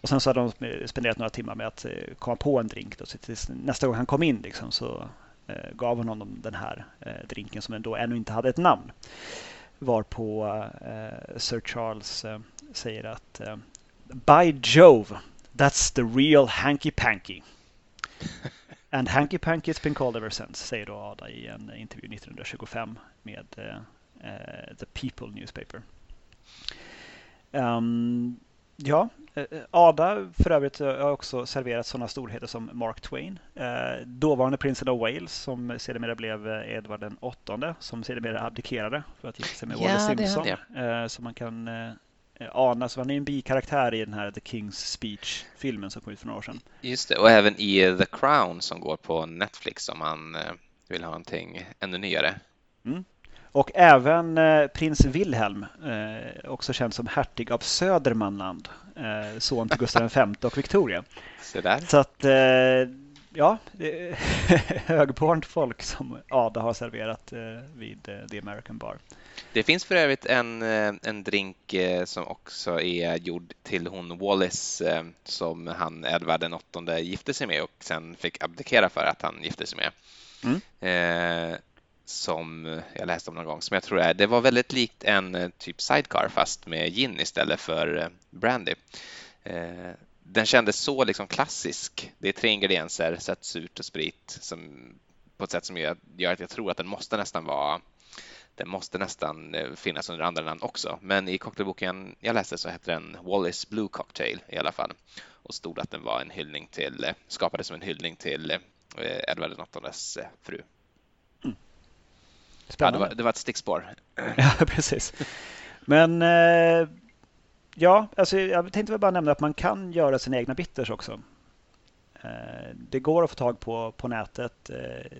Och sen så hade de spenderat några timmar med att eh, komma på en drink. Då, så tills nästa gång han kom in liksom, så eh, gav hon honom den här eh, drinken som då ännu inte hade ett namn. Varpå eh, Sir Charles eh, säger att By Jove, That's the real hanky panky. And hanky panky has been called ever since, säger då Ada i en intervju 1925 med uh, The People Newspaper. Um, ja, Ada för övrigt har också serverat sådana storheter som Mark Twain, eh, dåvarande prinsen av Wales som sedermera blev Edvard den åttonde som sedermera abdikerade för att gifta sig med ja, Walter Simpson. Eh, så man kan eh, ana, så han är en bikaraktär i den här The King's Speech-filmen som kom ut för några år sedan. Just det, och även i The Crown som går på Netflix om man vill ha någonting ännu nyare. Mm. Och även eh, prins Wilhelm, eh, också känd som hertig av Södermanland, eh, son till Gustav V och Victoria. Så, där. Så att, eh, ja, högbornt folk som Ada har serverat eh, vid eh, The American Bar. Det finns för övrigt en, en drink som också är gjord till hon Wallis som han Edvard den åttonde gifte sig med och sen fick abdikera för att han gifte sig med. Mm som jag läste om någon gång som jag tror är, det var väldigt likt en eh, typ sidecar fast med gin istället för eh, brandy. Eh, den kändes så liksom klassisk. Det är tre ingredienser, sött, surt och sprit som, på ett sätt som gör, gör att jag tror att den måste nästan vara den måste nästan finnas under andra namn också. Men i cocktailboken jag läste så hette den Wallis Blue Cocktail i alla fall och stod att den var en hyllning till, skapades som en hyllning till Edvard VIIIs fru. Ja, det, var, det var ett stickspår. ja, precis. Men eh, ja, alltså, jag tänkte väl bara nämna att man kan göra sina egna bitters också. Eh, det går att få tag på på nätet. Eh,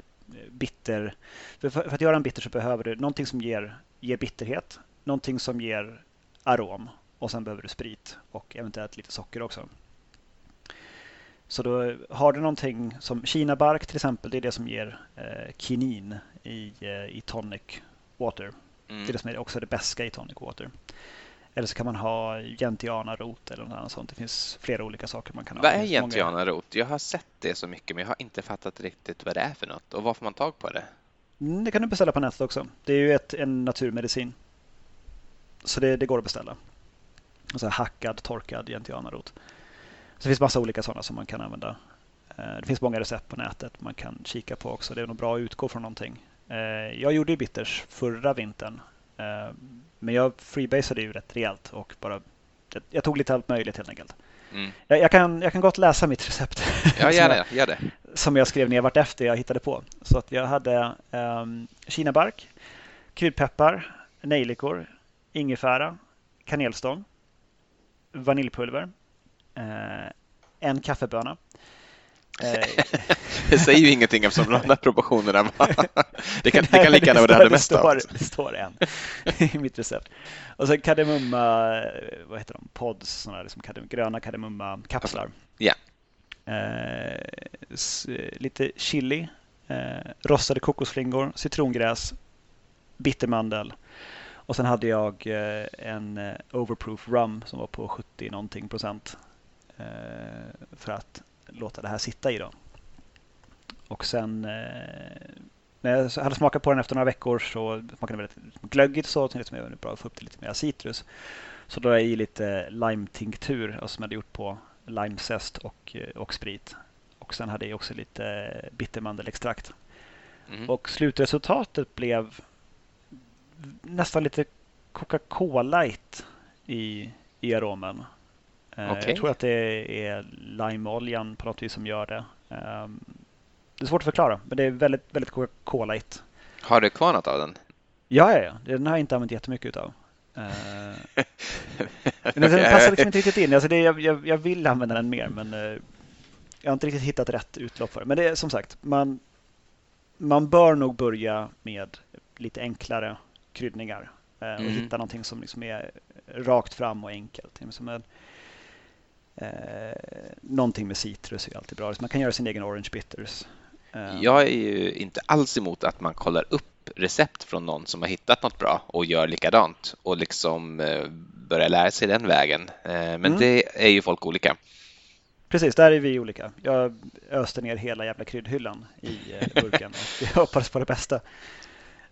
bitter. För, för, att göra en bitter så behöver du någonting som ger, ger bitterhet, någonting som ger arom och sen behöver du sprit och eventuellt lite socker också. Så då har du någonting som kinabark till exempel, det är det som ger eh, kinin i, eh, i tonic water. Mm. Det är det som är också det bästa i tonic water. Eller så kan man ha gentianarot eller något annat sånt. Det finns flera olika saker man kan ha. Vad är gentianarot? Jag har sett det så mycket men jag har inte fattat riktigt vad det är för något och var får man tag på det? Mm, det kan du beställa på nätet också. Det är ju ett, en naturmedicin. Så det, det går att beställa. Och så hackad, torkad gentianarot. Så det finns massa olika sådana som man kan använda. Eh, det finns många recept på nätet man kan kika på också. Det är nog bra att utgå från någonting. Eh, jag gjorde ju bitters förra vintern. Eh, men jag freebasade ju rätt rejält och bara jag tog lite allt möjligt helt enkelt. Mm. Jag, jag, kan, jag kan gott läsa mitt recept. Ja, gör det, gör det. Som jag skrev ner vartefter jag hittade på. Så att jag hade um, kinabark, kryddpeppar, nejlikor, ingefära, kanelstång, vaniljpulver, uh, en kaffeböna, det säger ju ingenting eftersom de där proportionerna det, kan, det kan lika gärna vara det hade mest av. Det står en i mitt recept. Och sen kardemumma, vad heter de, pods, sådana liksom kardem, gröna kardemumma-kapslar. Ja. Eh, lite chili, eh, rostade kokosflingor, citrongräs, bittermandel. Och sen hade jag eh, en eh, overproof rum som var på 70 någonting procent. Eh, för att låta det här sitta i. Då. Och sen eh, när jag hade smakat på den efter några veckor så smakade den väldigt glöggigt så det var bra att få upp det lite mer citrus. Så då är jag i lite lime-tinktur alltså som jag hade gjort på limezest och, eh, och sprit. Och sen hade jag också lite bittermandelextrakt. Mm. Och slutresultatet blev nästan lite Coca-Cola i, i aromen. Eh, okay. Jag tror att det är limeoljan på något vis som gör det. Ehm, det är svårt att förklara, men det är väldigt, väldigt Coca-Cola-igt. Har du kvar något av den? Ja, ja, ja. Den har jag inte använt jättemycket av. Uh, den passar liksom inte riktigt in. Alltså det, jag, jag, jag, vill använda den mer, men uh, jag har inte riktigt hittat rätt utlopp för det. Men det är som sagt, man, man bör nog börja med lite enklare kryddningar uh, och mm. hitta någonting som liksom är rakt fram och enkelt. Som en, Eh, någonting med citrus är alltid bra. man kan göra sin egen orange bitters. Eh. Jag är ju inte alls emot att man kollar upp recept från någon som har hittat något bra och gör likadant och liksom eh, börjar lära sig den vägen. Eh, men mm. det är ju folk olika. Precis, där är vi olika. Jag öste ner hela jävla kryddhyllan i burken och jag hoppas på det bästa.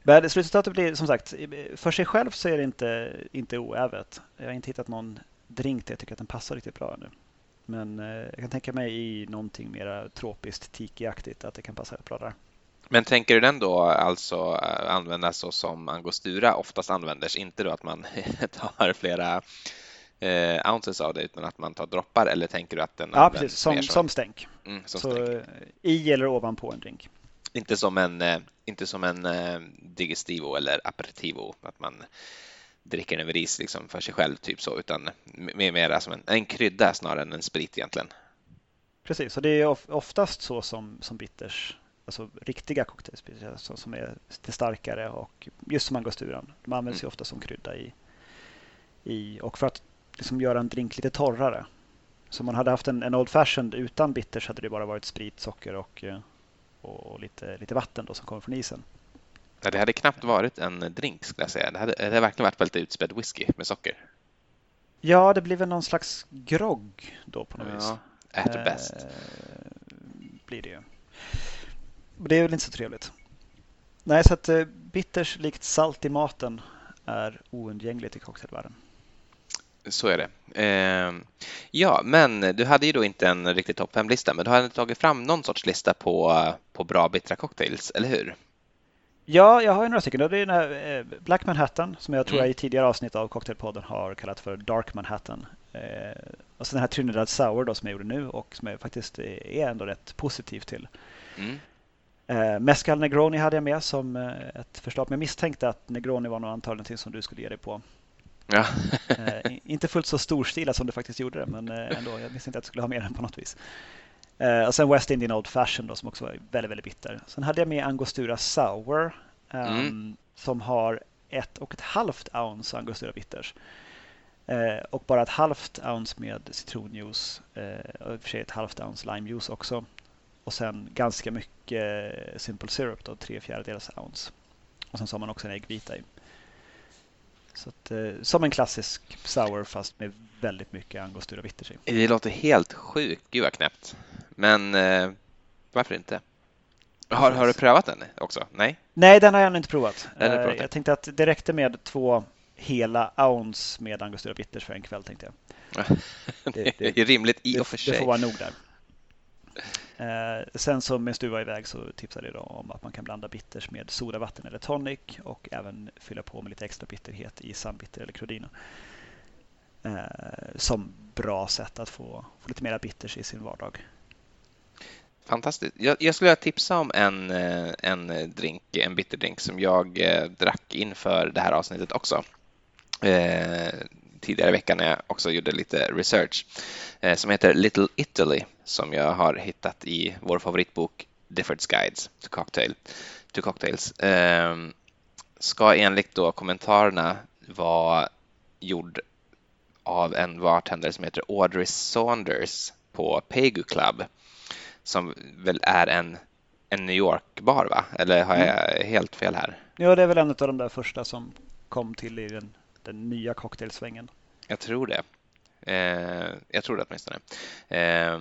Men resultatet blir som sagt, för sig själv så är det inte, inte oävet. Jag har inte hittat någon drink där jag tycker att den passar riktigt bra nu. Men eh, jag kan tänka mig i någonting mer tropiskt tiki-aktigt att det kan passa rätt bra där. Men tänker du den då alltså användas så som angostura oftast använders? Inte då att man tar flera eh, ounces av det utan att man tar droppar eller tänker du att den Ja, precis. Som, som, som stänk. Mm, som så stänk. Eh, i eller ovanpå en drink. Inte som en, eh, inte som en eh, digestivo eller aperitivo, att man dricker en ris liksom för sig själv, typ så, utan mer, mer som en, en krydda snarare än en sprit egentligen. Precis, och det är oftast så som, som bitters, alltså riktiga cocktails som är lite starkare och just som angosturan. De används mm. ju ofta som krydda i, i och för att liksom göra en drink lite torrare. Så om man hade haft en, en Old Fashioned utan bitters hade det bara varit sprit, socker och, och lite, lite vatten då som kommer från isen. Ja, det hade knappt varit en drink skulle jag säga. Det hade, det hade verkligen varit väldigt utspädd whisky med socker. Ja, det blir väl någon slags grogg då på något ja, vis. At eh, best. Blir det ju. Det är väl inte så trevligt. Nej, så att eh, bitters likt salt i maten är oundgängligt i cocktailvärlden. Så är det. Eh, ja, men du hade ju då inte en riktig topp 5-lista, men du hade tagit fram någon sorts lista på, på bra bittra cocktails, eller hur? Ja, jag har ju några stycken. Det är den här eh, Black Manhattan som jag tror mm. jag i tidigare avsnitt av Cocktailpodden har kallat för Dark Manhattan. Eh, och så den här Trinidad Sour då, som jag gjorde nu och som jag faktiskt är ändå rätt positiv till. Mm. Eh, Mescal Negroni hade jag med som ett förslag, men jag misstänkte att Negroni var nog antagligen någonting som du skulle ge dig på. Ja. inte fullt så storstilat som du faktiskt gjorde det, men ändå. Jag misstänkte att du skulle ha med den på något vis. Eh, och sen West Indian Old Fashion då, som också var väldigt, väldigt bitter. Sen hade jag med Angostura Sour um, mm. som har ett och ett halvt ounce Angostura Bitters. Eh, och bara ett halvt ounce med citronjuice eh, och i och för sig ett halvt ounce limejuice också. Och sen ganska mycket simple syrup, då, tre fjärdedels ounce. Och sen så har man också en äggvita i. Så att, eh, som en klassisk sour fast med väldigt mycket angostura bitters i. Det låter helt sjukt. Gud vad knäppt. Men eh, varför inte? Har, har, du prövat den också? Nej? Nej, den har jag ännu inte provat. Den eh, jag tänkte att det räckte med två hela ounce med angostura bitters för en kväll tänkte jag. det, det, är rimligt i och för sig. Det får vara nog där. Eh, sen så medan du var iväg så tipsade jag om att man kan blanda bitters med sodavatten eller tonic och även fylla på med lite extra bitterhet i sandbitter eller Crodino. Eh, som bra sätt att få, få lite mera bitters i sin vardag. Fantastiskt. Jag, jag skulle vilja tipsa om en, eh, en eh, drink, en bitterdrink som jag eh, drack inför det här avsnittet också. Eh, tidigare i veckan när jag också gjorde lite research eh, som heter Little Italy som jag har hittat i vår favoritbok Difford's Guides to, cocktail, to Cocktails. Eh, ska enligt då kommentarerna vara gjord av en bartender som heter Audrey Saunders på Pegu Club som väl är en, en New York-bar, va? Eller har jag mm. helt fel här? Ja, det är väl en av de där första som kom till i den, den nya cocktailsvängen. Jag tror det. Eh, jag tror det åtminstone. Eh,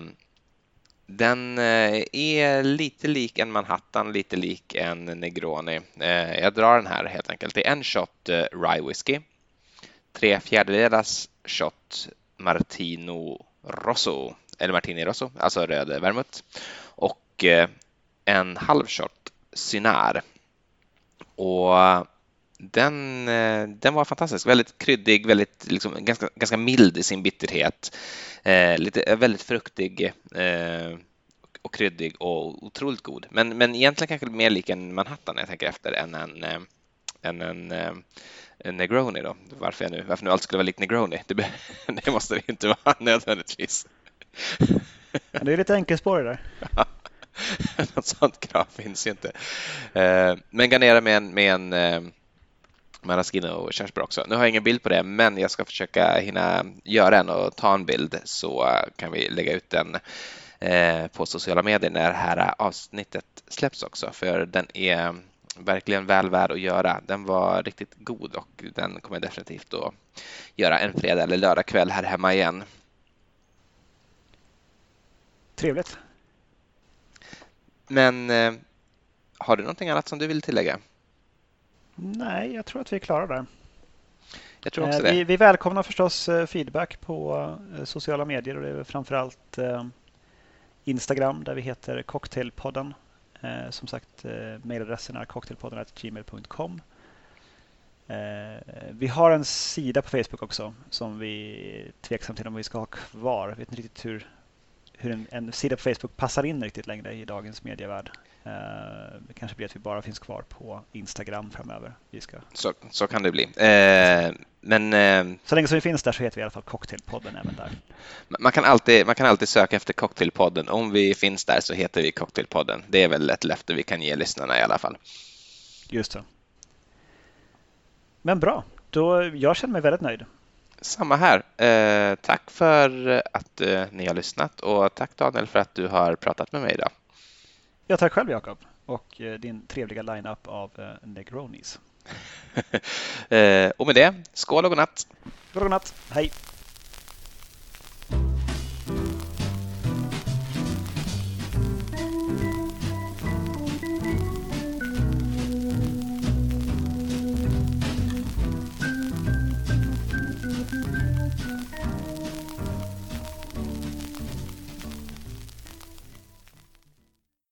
den eh, är lite lik en Manhattan, lite lik en Negroni. Eh, jag drar den här helt enkelt. Det är en shot eh, Rye Whiskey, tre fjärdedelars shot Martino Rosso, eller Martini Rosso, alltså röd vermouth och eh, en halv shot Cynar. Och den, eh, den var fantastisk, väldigt kryddig, väldigt, liksom, ganska, ganska mild i sin bitterhet. Eh, lite, eh, väldigt fruktig eh, och kryddig och otroligt god. Men, men egentligen kanske mer lik en Manhattan när jag tänker efter än en, en, en, en Negroni. Då. Varför, jag nu, varför nu allt skulle vara likt Negroni, det, det måste det inte vara nödvändigtvis det är lite enkelspårig där. Något sånt krav finns ju inte. Eh, men garnera med en, med en eh, maraschino och körsbär också. Nu har jag ingen bild på det, men jag ska försöka hinna göra en och ta en bild så kan vi lägga ut den eh, på sociala medier när det här avsnittet släpps också, för den är verkligen väl värd att göra. Den var riktigt god och den kommer jag definitivt att göra en fredag eller lördag kväll här hemma igen. Trevligt. Men eh, har du någonting annat som du vill tillägga? Nej, jag tror att vi är klara där. Jag tror också det. Vi, vi välkomnar förstås feedback på sociala medier och det är framförallt Instagram där vi heter Cocktailpodden. Som sagt, mejladressen är cocktailpodden.gmail.com. Vi har en sida på Facebook också som vi är tveksamma till om vi ska ha kvar. Jag vet inte riktigt hur hur en, en sida på Facebook passar in riktigt längre i dagens medievärld. Uh, det kanske blir att vi bara finns kvar på Instagram framöver. Vi ska... så, så kan det bli. Uh, men, uh, så länge som vi finns där så heter vi i alla fall Cocktailpodden även där. Man kan, alltid, man kan alltid söka efter Cocktailpodden. Om vi finns där så heter vi Cocktailpodden. Det är väl ett löfte vi kan ge lyssnarna i alla fall. Just det. Men bra, då, jag känner mig väldigt nöjd. Samma här. Eh, tack för att eh, ni har lyssnat och tack Daniel för att du har pratat med mig idag. Ja, tack själv Jakob och eh, din trevliga line-up av eh, Negronis. Eh, och med det, skål och godnatt! Skål och godnatt, hej!